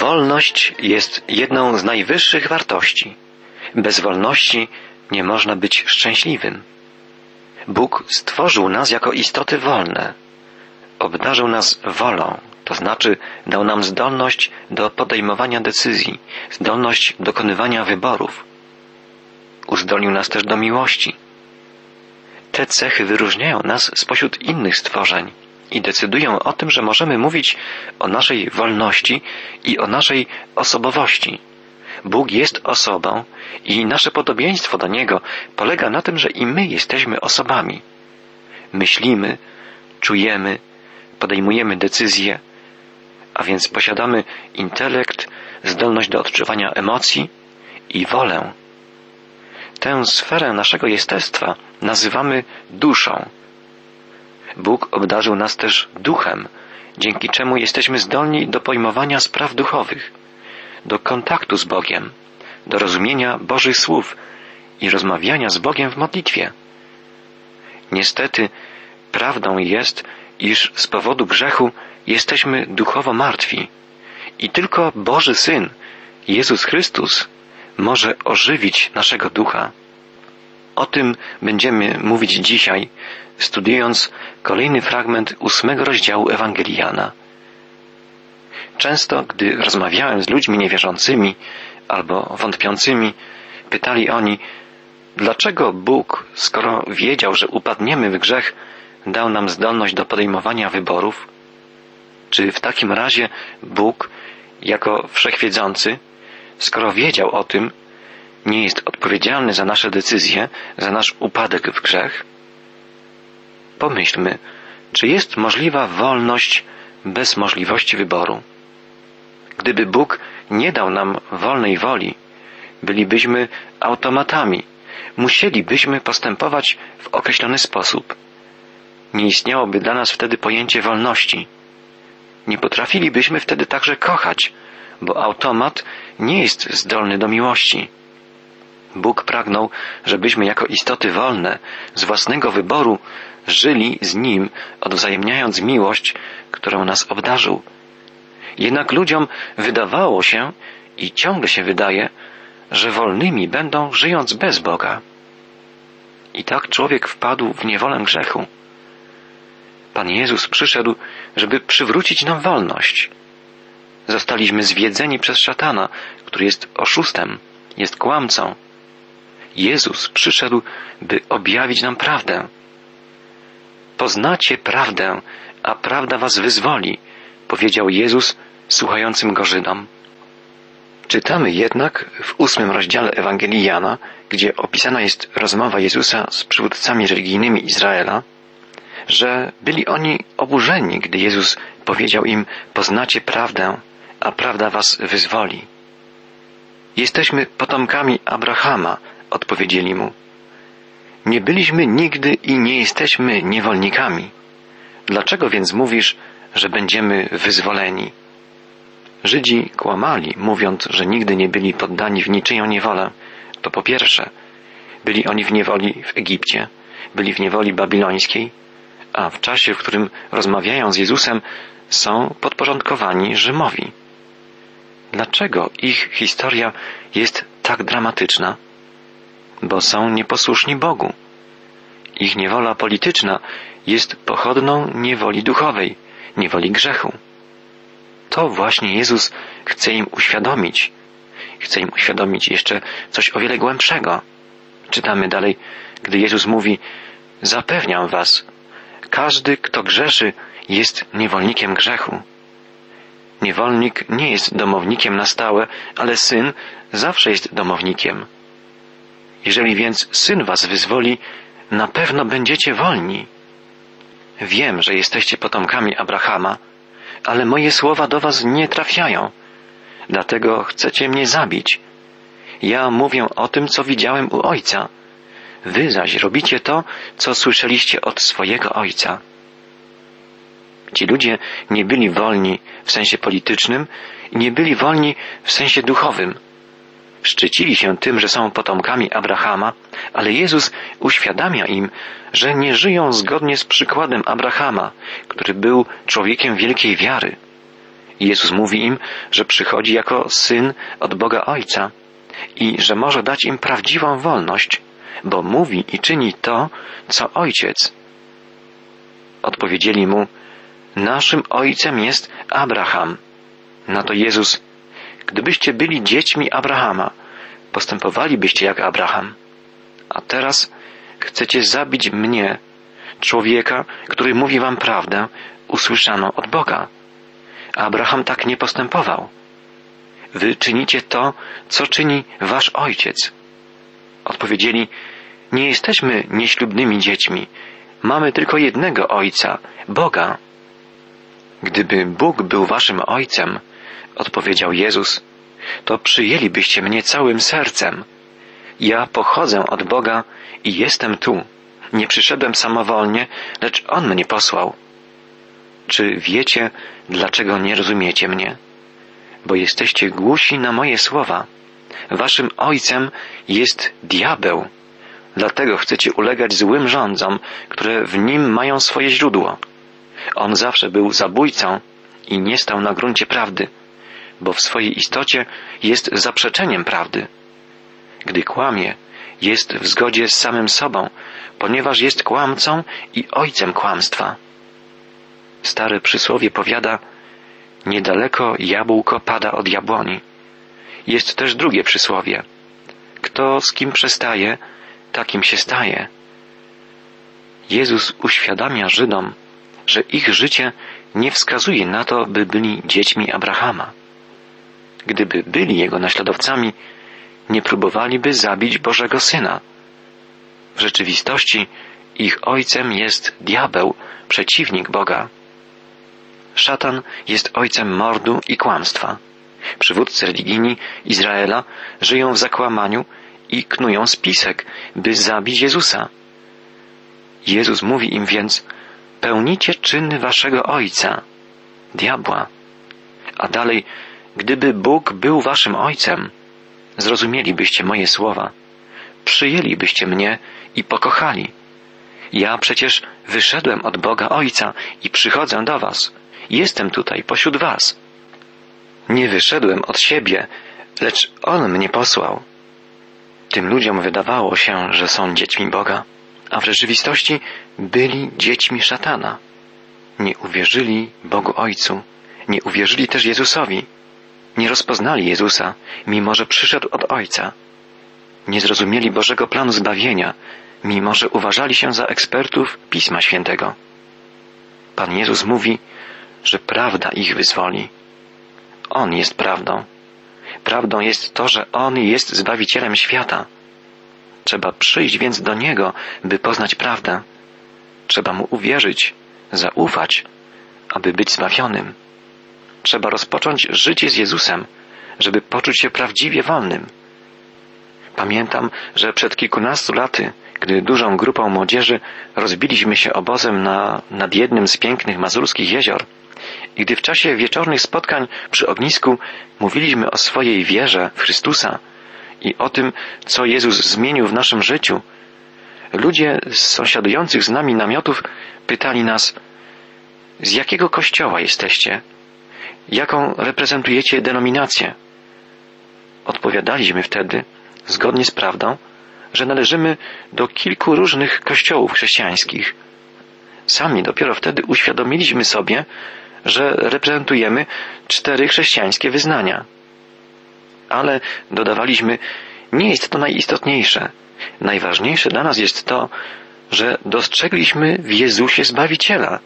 Wolność jest jedną z najwyższych wartości. Bez wolności nie można być szczęśliwym. Bóg stworzył nas jako istoty wolne. Obdarzył nas wolą, to znaczy dał nam zdolność do podejmowania decyzji, zdolność dokonywania wyborów. Uzdolnił nas też do miłości. Te cechy wyróżniają nas spośród innych stworzeń i decydują o tym, że możemy mówić o naszej wolności i o naszej osobowości. Bóg jest osobą i nasze podobieństwo do Niego polega na tym, że i my jesteśmy osobami. Myślimy, czujemy, podejmujemy decyzje, a więc posiadamy intelekt, zdolność do odczuwania emocji i wolę. Tę sferę naszego jestestwa nazywamy duszą. Bóg obdarzył nas też duchem, dzięki czemu jesteśmy zdolni do pojmowania spraw duchowych, do kontaktu z Bogiem, do rozumienia Bożych słów i rozmawiania z Bogiem w modlitwie. Niestety, prawdą jest, iż z powodu grzechu jesteśmy duchowo martwi i tylko Boży Syn, Jezus Chrystus, może ożywić naszego ducha. O tym będziemy mówić dzisiaj, studiując kolejny fragment ósmego rozdziału Ewangeliana. Często, gdy rozmawiałem z ludźmi niewierzącymi albo wątpiącymi, pytali oni, dlaczego Bóg, skoro wiedział, że upadniemy w grzech, dał nam zdolność do podejmowania wyborów? Czy w takim razie Bóg, jako wszechwiedzący, skoro wiedział o tym, nie jest odpowiedzialny za nasze decyzje, za nasz upadek w grzech? Pomyślmy, czy jest możliwa wolność bez możliwości wyboru? Gdyby Bóg nie dał nam wolnej woli, bylibyśmy automatami, musielibyśmy postępować w określony sposób. Nie istniałoby dla nas wtedy pojęcie wolności. Nie potrafilibyśmy wtedy także kochać, bo automat nie jest zdolny do miłości. Bóg pragnął, żebyśmy jako istoty wolne, z własnego wyboru, żyli z Nim, odwzajemniając miłość, którą nas obdarzył. Jednak ludziom wydawało się i ciągle się wydaje, że wolnymi będą żyjąc bez Boga. I tak człowiek wpadł w niewolę grzechu. Pan Jezus przyszedł, żeby przywrócić nam wolność. Zostaliśmy zwiedzeni przez szatana, który jest oszustem, jest kłamcą. Jezus przyszedł, by objawić nam prawdę. Poznacie prawdę, a prawda was wyzwoli, powiedział Jezus słuchającym go Żydom. Czytamy jednak w ósmym rozdziale Ewangelii Jana, gdzie opisana jest rozmowa Jezusa z przywódcami religijnymi Izraela, że byli oni oburzeni, gdy Jezus powiedział im: Poznacie prawdę, a prawda was wyzwoli. Jesteśmy potomkami Abrahama, odpowiedzieli mu. Nie byliśmy nigdy i nie jesteśmy niewolnikami. Dlaczego więc mówisz, że będziemy wyzwoleni? Żydzi kłamali, mówiąc, że nigdy nie byli poddani w niczyją niewolę. To po pierwsze, byli oni w niewoli w Egipcie, byli w niewoli babilońskiej, a w czasie, w którym rozmawiają z Jezusem, są podporządkowani Rzymowi. Dlaczego ich historia jest tak dramatyczna? Bo są nieposłuszni Bogu. Ich niewola polityczna jest pochodną niewoli duchowej, niewoli grzechu. To właśnie Jezus chce im uświadomić. Chce im uświadomić jeszcze coś o wiele głębszego. Czytamy dalej, gdy Jezus mówi: Zapewniam was, każdy, kto grzeszy, jest niewolnikiem grzechu. Niewolnik nie jest domownikiem na stałe, ale syn zawsze jest domownikiem. Jeżeli więc syn was wyzwoli, na pewno będziecie wolni. Wiem, że jesteście potomkami Abrahama, ale moje słowa do was nie trafiają. Dlatego chcecie mnie zabić. Ja mówię o tym, co widziałem u ojca. Wy zaś robicie to, co słyszeliście od swojego ojca. Ci ludzie nie byli wolni w sensie politycznym i nie byli wolni w sensie duchowym. Szczycili się tym, że są potomkami Abrahama, ale Jezus uświadamia im, że nie żyją zgodnie z przykładem Abrahama, który był człowiekiem wielkiej wiary. Jezus mówi im, że przychodzi jako syn od Boga Ojca i że może dać im prawdziwą wolność, bo mówi i czyni to, co Ojciec. Odpowiedzieli mu, naszym Ojcem jest Abraham. Na to Jezus, gdybyście byli dziećmi Abrahama, postępowalibyście jak Abraham. A teraz chcecie zabić mnie, człowieka, który mówi wam prawdę, usłyszaną od Boga. Abraham tak nie postępował. Wy czynicie to, co czyni wasz ojciec. Odpowiedzieli, nie jesteśmy nieślubnymi dziećmi. Mamy tylko jednego ojca, Boga. Gdyby Bóg był waszym ojcem, odpowiedział Jezus, to przyjęlibyście mnie całym sercem. Ja pochodzę od Boga i jestem tu. Nie przyszedłem samowolnie, lecz On mnie posłał. Czy wiecie, dlaczego nie rozumiecie mnie? Bo jesteście głusi na moje słowa. Waszym ojcem jest diabeł. Dlatego chcecie ulegać złym rządzom, które w nim mają swoje źródło. On zawsze był zabójcą i nie stał na gruncie prawdy, bo w swojej istocie jest zaprzeczeniem prawdy. Gdy kłamie, jest w zgodzie z samym sobą, ponieważ jest kłamcą i ojcem kłamstwa. Stare przysłowie powiada, niedaleko jabłko pada od jabłoni. Jest też drugie przysłowie. Kto z kim przestaje, takim się staje. Jezus uświadamia Żydom, że ich życie nie wskazuje na to, by byli dziećmi Abrahama. Gdyby byli jego naśladowcami, nie próbowaliby zabić Bożego Syna. W rzeczywistości ich ojcem jest diabeł, przeciwnik Boga. Szatan jest ojcem mordu i kłamstwa. Przywódcy religijni Izraela żyją w zakłamaniu i knują spisek, by zabić Jezusa. Jezus mówi im więc, pełnicie czyny waszego ojca, diabła. A dalej, gdyby Bóg był waszym ojcem, zrozumielibyście moje słowa, przyjęlibyście mnie i pokochali. Ja przecież wyszedłem od Boga Ojca i przychodzę do Was. Jestem tutaj pośród Was. Nie wyszedłem od siebie, lecz On mnie posłał. Tym ludziom wydawało się, że są dziećmi Boga, a w rzeczywistości byli dziećmi szatana. Nie uwierzyli Bogu Ojcu, nie uwierzyli też Jezusowi. Nie rozpoznali Jezusa, mimo że przyszedł od Ojca. Nie zrozumieli Bożego planu zbawienia, mimo że uważali się za ekspertów Pisma Świętego. Pan Jezus mówi, że prawda ich wyzwoli. On jest prawdą. Prawdą jest to, że On jest Zbawicielem świata. Trzeba przyjść więc do Niego, by poznać prawdę. Trzeba Mu uwierzyć, zaufać, aby być zbawionym. Trzeba rozpocząć życie z Jezusem, żeby poczuć się prawdziwie wolnym. Pamiętam, że przed kilkunastu laty, gdy dużą grupą młodzieży rozbiliśmy się obozem na, nad jednym z pięknych mazurskich jezior i gdy w czasie wieczornych spotkań przy ognisku mówiliśmy o swojej wierze w Chrystusa i o tym, co Jezus zmienił w naszym życiu, ludzie z sąsiadujących z nami namiotów pytali nas, z jakiego kościoła jesteście? Jaką reprezentujecie denominację? Odpowiadaliśmy wtedy, zgodnie z prawdą, że należymy do kilku różnych kościołów chrześcijańskich. Sami dopiero wtedy uświadomiliśmy sobie, że reprezentujemy cztery chrześcijańskie wyznania. Ale dodawaliśmy, nie jest to najistotniejsze. Najważniejsze dla nas jest to, że dostrzegliśmy w Jezusie Zbawiciela.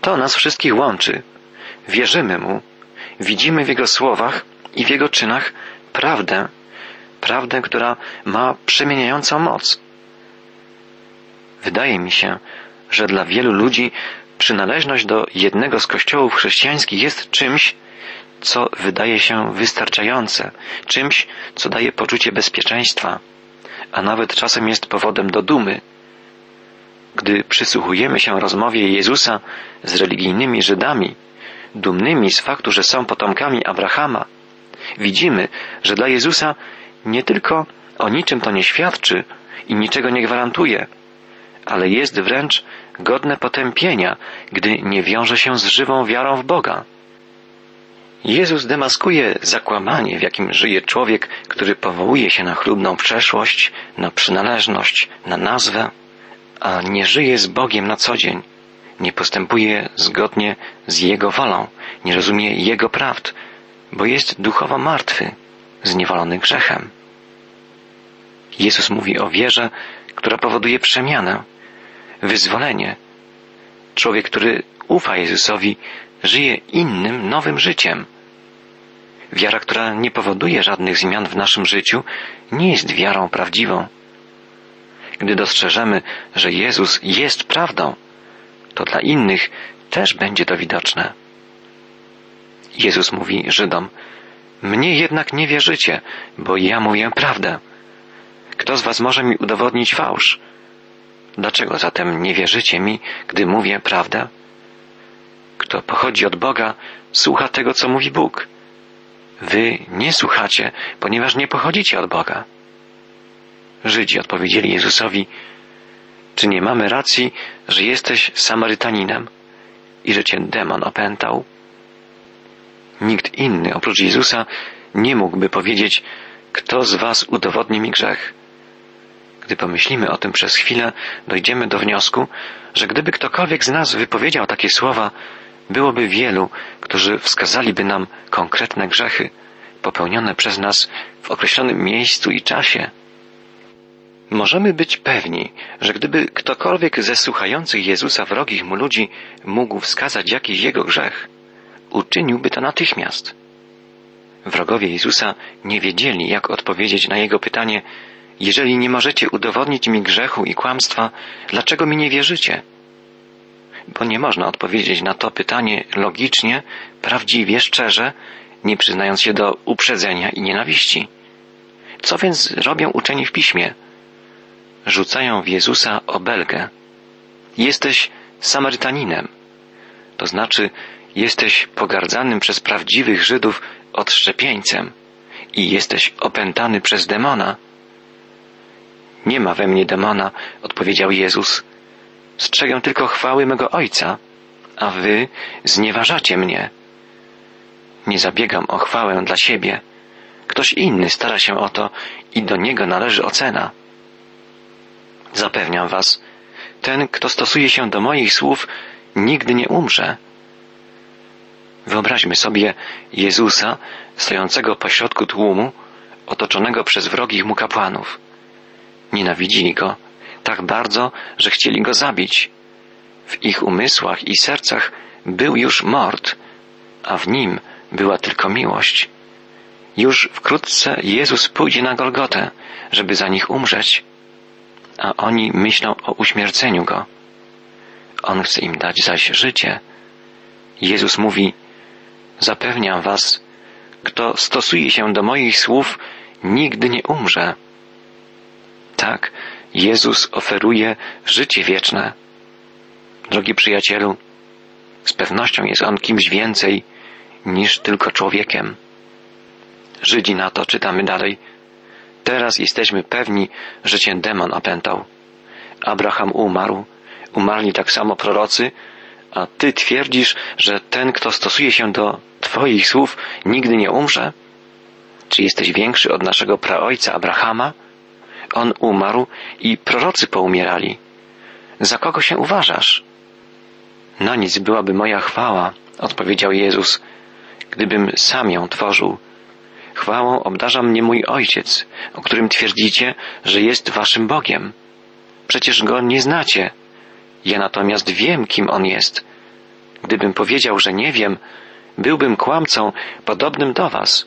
To nas wszystkich łączy. Wierzymy Mu, widzimy w Jego słowach i w Jego czynach prawdę, prawdę, która ma przemieniającą moc. Wydaje mi się, że dla wielu ludzi przynależność do jednego z kościołów chrześcijańskich jest czymś, co wydaje się wystarczające, czymś, co daje poczucie bezpieczeństwa, a nawet czasem jest powodem do dumy. Gdy przysłuchujemy się rozmowie Jezusa z religijnymi Żydami, dumnymi z faktu, że są potomkami Abrahama, widzimy, że dla Jezusa nie tylko o niczym to nie świadczy i niczego nie gwarantuje, ale jest wręcz godne potępienia, gdy nie wiąże się z żywą wiarą w Boga. Jezus demaskuje zakłamanie, w jakim żyje człowiek, który powołuje się na chlubną przeszłość, na przynależność, na nazwę, a nie żyje z Bogiem na co dzień, nie postępuje zgodnie z Jego wolą, nie rozumie Jego prawd, bo jest duchowo martwy, zniewolony grzechem. Jezus mówi o wierze, która powoduje przemianę, wyzwolenie. Człowiek, który ufa Jezusowi, żyje innym, nowym życiem. Wiara, która nie powoduje żadnych zmian w naszym życiu, nie jest wiarą prawdziwą. Gdy dostrzeżemy, że Jezus jest prawdą, to dla innych też będzie to widoczne. Jezus mówi Żydom, mnie jednak nie wierzycie, bo ja mówię prawdę. Kto z was może mi udowodnić fałsz? Dlaczego zatem nie wierzycie mi, gdy mówię prawdę? Kto pochodzi od Boga, słucha tego, co mówi Bóg. Wy nie słuchacie, ponieważ nie pochodzicie od Boga. Żydzi odpowiedzieli Jezusowi, czy nie mamy racji, że jesteś Samarytaninem i że cię demon opętał? Nikt inny oprócz Jezusa nie mógłby powiedzieć, kto z was udowodni mi grzech. Gdy pomyślimy o tym przez chwilę, dojdziemy do wniosku, że gdyby ktokolwiek z nas wypowiedział takie słowa, byłoby wielu, którzy wskazaliby nam konkretne grzechy popełnione przez nas w określonym miejscu i czasie. Możemy być pewni, że gdyby ktokolwiek ze słuchających Jezusa wrogich mu ludzi mógł wskazać jakiś jego grzech, uczyniłby to natychmiast. Wrogowie Jezusa nie wiedzieli, jak odpowiedzieć na jego pytanie, jeżeli nie możecie udowodnić mi grzechu i kłamstwa, dlaczego mi nie wierzycie? Bo nie można odpowiedzieć na to pytanie logicznie, prawdziwie, szczerze, nie przyznając się do uprzedzenia i nienawiści. Co więc robią uczeni w piśmie? Rzucają w Jezusa obelgę. Jesteś Samarytaninem. To znaczy, jesteś pogardzanym przez prawdziwych Żydów odszczepieńcem i jesteś opętany przez demona. Nie ma we mnie demona, odpowiedział Jezus. Strzegę tylko chwały mego Ojca, a wy znieważacie mnie. Nie zabiegam o chwałę dla siebie. Ktoś inny stara się o to i do niego należy ocena. Zapewniam was, ten, kto stosuje się do moich słów, nigdy nie umrze. Wyobraźmy sobie Jezusa stojącego pośrodku tłumu, otoczonego przez wrogich mu kapłanów. Nienawidzili go tak bardzo, że chcieli go zabić. W ich umysłach i sercach był już mord, a w nim była tylko miłość. Już wkrótce Jezus pójdzie na Golgotę, żeby za nich umrzeć, a oni myślą o uśmierceniu go. On chce im dać zaś życie. Jezus mówi, zapewniam was, kto stosuje się do moich słów, nigdy nie umrze. Tak, Jezus oferuje życie wieczne. Drogi przyjacielu, z pewnością jest On kimś więcej niż tylko człowiekiem. Żydzi na to czytamy dalej. Teraz jesteśmy pewni, że cię demon opętał. Abraham umarł, umarli tak samo prorocy, a ty twierdzisz, że ten, kto stosuje się do twoich słów, nigdy nie umrze? Czy jesteś większy od naszego praojca Abrahama? On umarł i prorocy poumierali. Za kogo się uważasz? Na nic byłaby moja chwała, odpowiedział Jezus, gdybym sam ją tworzył. Chwałą obdarza mnie mój Ojciec, o którym twierdzicie, że jest waszym Bogiem. Przecież go nie znacie. Ja natomiast wiem, kim on jest. Gdybym powiedział, że nie wiem, byłbym kłamcą podobnym do was.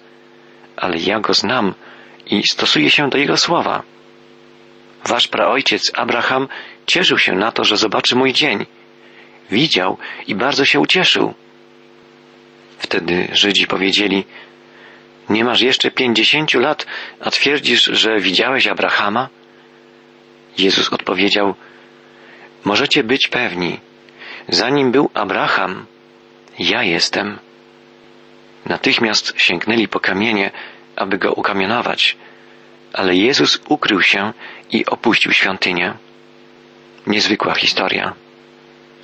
Ale ja go znam i stosuję się do jego słowa. Wasz praojciec Abraham cieszył się na to, że zobaczy mój dzień. Widział i bardzo się ucieszył. Wtedy Żydzi powiedzieli, nie masz jeszcze pięćdziesięciu lat, a twierdzisz, że widziałeś Abrahama? Jezus odpowiedział, możecie być pewni, zanim był Abraham, ja jestem. Natychmiast sięgnęli po kamienie, aby go ukamionować, ale Jezus ukrył się i opuścił świątynię. Niezwykła historia.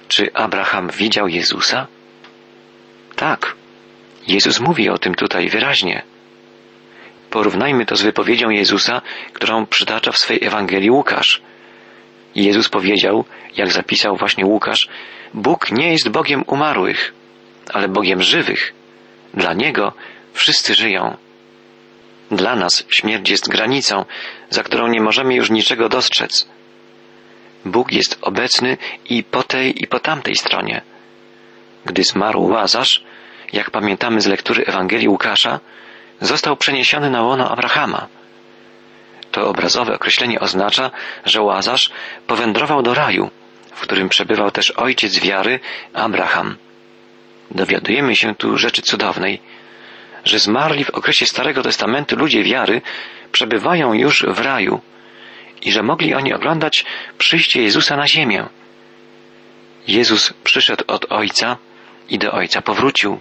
Czy Abraham widział Jezusa? Tak. Jezus mówi o tym tutaj wyraźnie. Porównajmy to z wypowiedzią Jezusa, którą przytacza w swej Ewangelii Łukasz. Jezus powiedział, jak zapisał właśnie Łukasz, Bóg nie jest Bogiem umarłych, ale Bogiem żywych. Dla Niego wszyscy żyją. Dla nas śmierć jest granicą, za którą nie możemy już niczego dostrzec. Bóg jest obecny i po tej, i po tamtej stronie. Gdy zmarł Łazarz, jak pamiętamy z lektury Ewangelii Łukasza, został przeniesiony na łono Abrahama. To obrazowe określenie oznacza, że Łazarz powędrował do raju, w którym przebywał też ojciec wiary Abraham. Dowiadujemy się tu rzeczy cudownej, że zmarli w okresie Starego Testamentu ludzie wiary przebywają już w raju i że mogli oni oglądać przyjście Jezusa na ziemię. Jezus przyszedł od Ojca i do Ojca powrócił.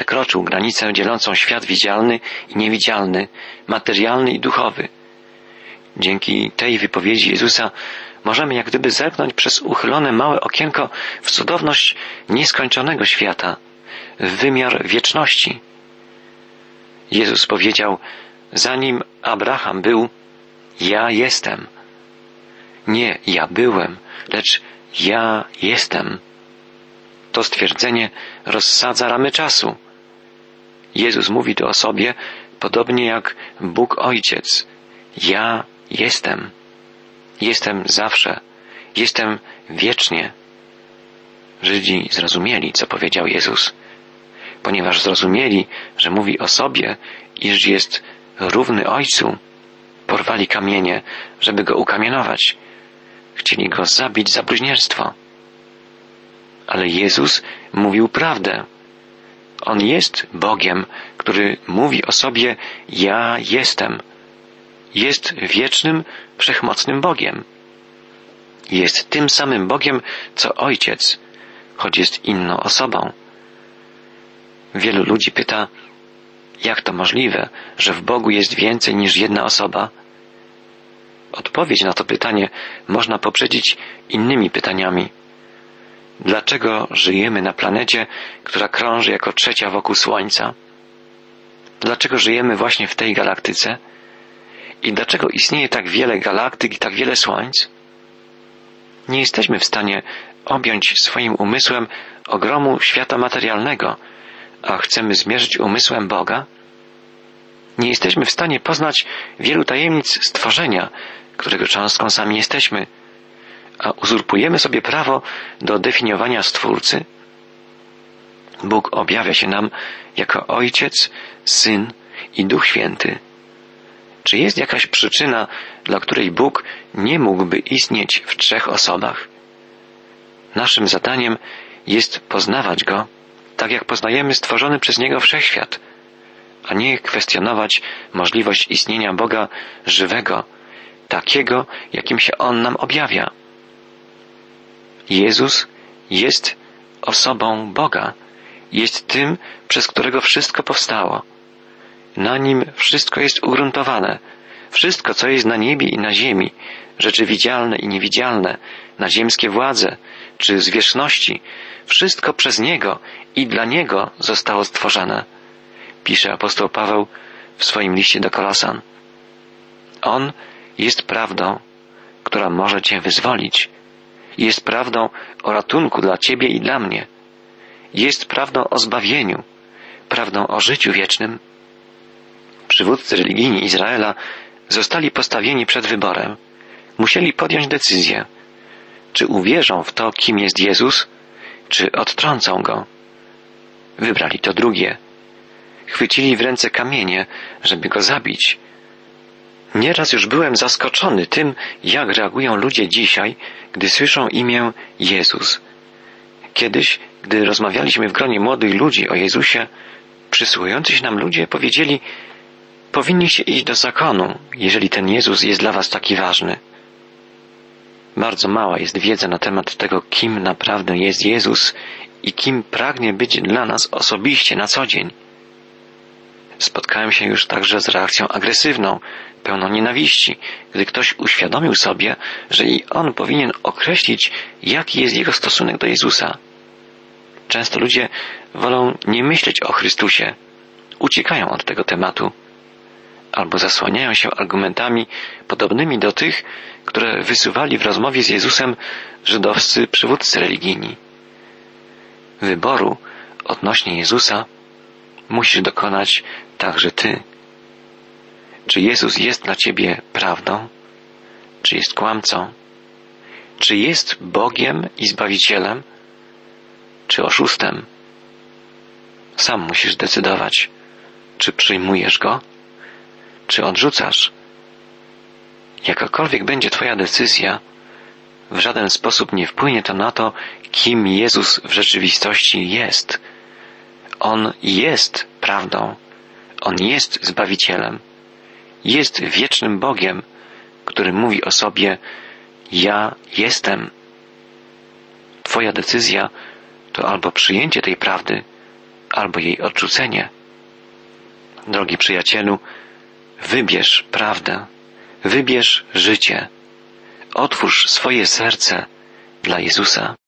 Przekroczył granicę dzielącą świat widzialny i niewidzialny, materialny i duchowy. Dzięki tej wypowiedzi Jezusa możemy jak gdyby zerknąć przez uchylone małe okienko w cudowność nieskończonego świata, w wymiar wieczności. Jezus powiedział, zanim Abraham był, ja jestem. Nie ja byłem, lecz ja jestem. To stwierdzenie rozsadza ramy czasu. Jezus mówi to o sobie podobnie jak Bóg Ojciec. Ja jestem. Jestem zawsze. Jestem wiecznie. Żydzi zrozumieli, co powiedział Jezus, ponieważ zrozumieli, że mówi o sobie, iż jest równy Ojcu, porwali kamienie, żeby go ukamienować. Chcieli go zabić za bluźnierstwo. Ale Jezus mówił prawdę. On jest Bogiem, który mówi o sobie Ja jestem. Jest wiecznym, wszechmocnym Bogiem. Jest tym samym Bogiem, co Ojciec, choć jest inną osobą. Wielu ludzi pyta, jak to możliwe, że w Bogu jest więcej niż jedna osoba? Odpowiedź na to pytanie można poprzedzić innymi pytaniami. Dlaczego żyjemy na planecie, która krąży jako trzecia wokół Słońca? Dlaczego żyjemy właśnie w tej galaktyce? I dlaczego istnieje tak wiele galaktyk i tak wiele Słońc? Nie jesteśmy w stanie objąć swoim umysłem ogromu świata materialnego, a chcemy zmierzyć umysłem Boga? Nie jesteśmy w stanie poznać wielu tajemnic stworzenia, którego cząstką sami jesteśmy, a uzurpujemy sobie prawo do definiowania Stwórcy? Bóg objawia się nam jako Ojciec, Syn i Duch Święty. Czy jest jakaś przyczyna, dla której Bóg nie mógłby istnieć w trzech osobach? Naszym zadaniem jest poznawać Go, tak jak poznajemy stworzony przez Niego wszechświat, a nie kwestionować możliwość istnienia Boga żywego, takiego, jakim się On nam objawia. Jezus jest osobą Boga, jest tym, przez którego wszystko powstało. Na nim wszystko jest ugruntowane. Wszystko, co jest na niebie i na ziemi, rzeczy widzialne i niewidzialne, naziemskie władze, czy zwierzchności, wszystko przez Niego i dla Niego zostało stworzone, pisze apostoł Paweł w swoim liście do Kolosan. On jest prawdą, która może Cię wyzwolić. Jest prawdą o ratunku dla Ciebie i dla mnie. Jest prawdą o zbawieniu, prawdą o życiu wiecznym. Przywódcy religijni Izraela zostali postawieni przed wyborem. Musieli podjąć decyzję, czy uwierzą w to, kim jest Jezus, czy odtrącą go. Wybrali to drugie. Chwycili w ręce kamienie, żeby go zabić, Nieraz już byłem zaskoczony tym, jak reagują ludzie dzisiaj, gdy słyszą imię Jezus. Kiedyś, gdy rozmawialiśmy w gronie młodych ludzi o Jezusie, przysłuchujący się nam ludzie powiedzieli, powinniście iść do zakonu, jeżeli ten Jezus jest dla was taki ważny. Bardzo mała jest wiedza na temat tego, kim naprawdę jest Jezus i kim pragnie być dla nas osobiście na co dzień. Spotkałem się już także z reakcją agresywną, pełną nienawiści, gdy ktoś uświadomił sobie, że i on powinien określić, jaki jest jego stosunek do Jezusa. Często ludzie wolą nie myśleć o Chrystusie, uciekają od tego tematu, albo zasłaniają się argumentami podobnymi do tych, które wysuwali w rozmowie z Jezusem żydowscy przywódcy religijni. Wyboru odnośnie Jezusa musisz dokonać także Ty. Czy Jezus jest dla Ciebie prawdą? Czy jest kłamcą? Czy jest Bogiem i Zbawicielem? Czy oszustem? Sam musisz decydować, czy przyjmujesz Go, czy odrzucasz. Jakakolwiek będzie Twoja decyzja, w żaden sposób nie wpłynie to na to, kim Jezus w rzeczywistości jest. On jest prawdą. On jest Zbawicielem. Jest wiecznym Bogiem, który mówi o sobie Ja jestem. Twoja decyzja to albo przyjęcie tej prawdy, albo jej odrzucenie. Drogi przyjacielu, wybierz prawdę, wybierz życie, otwórz swoje serce dla Jezusa.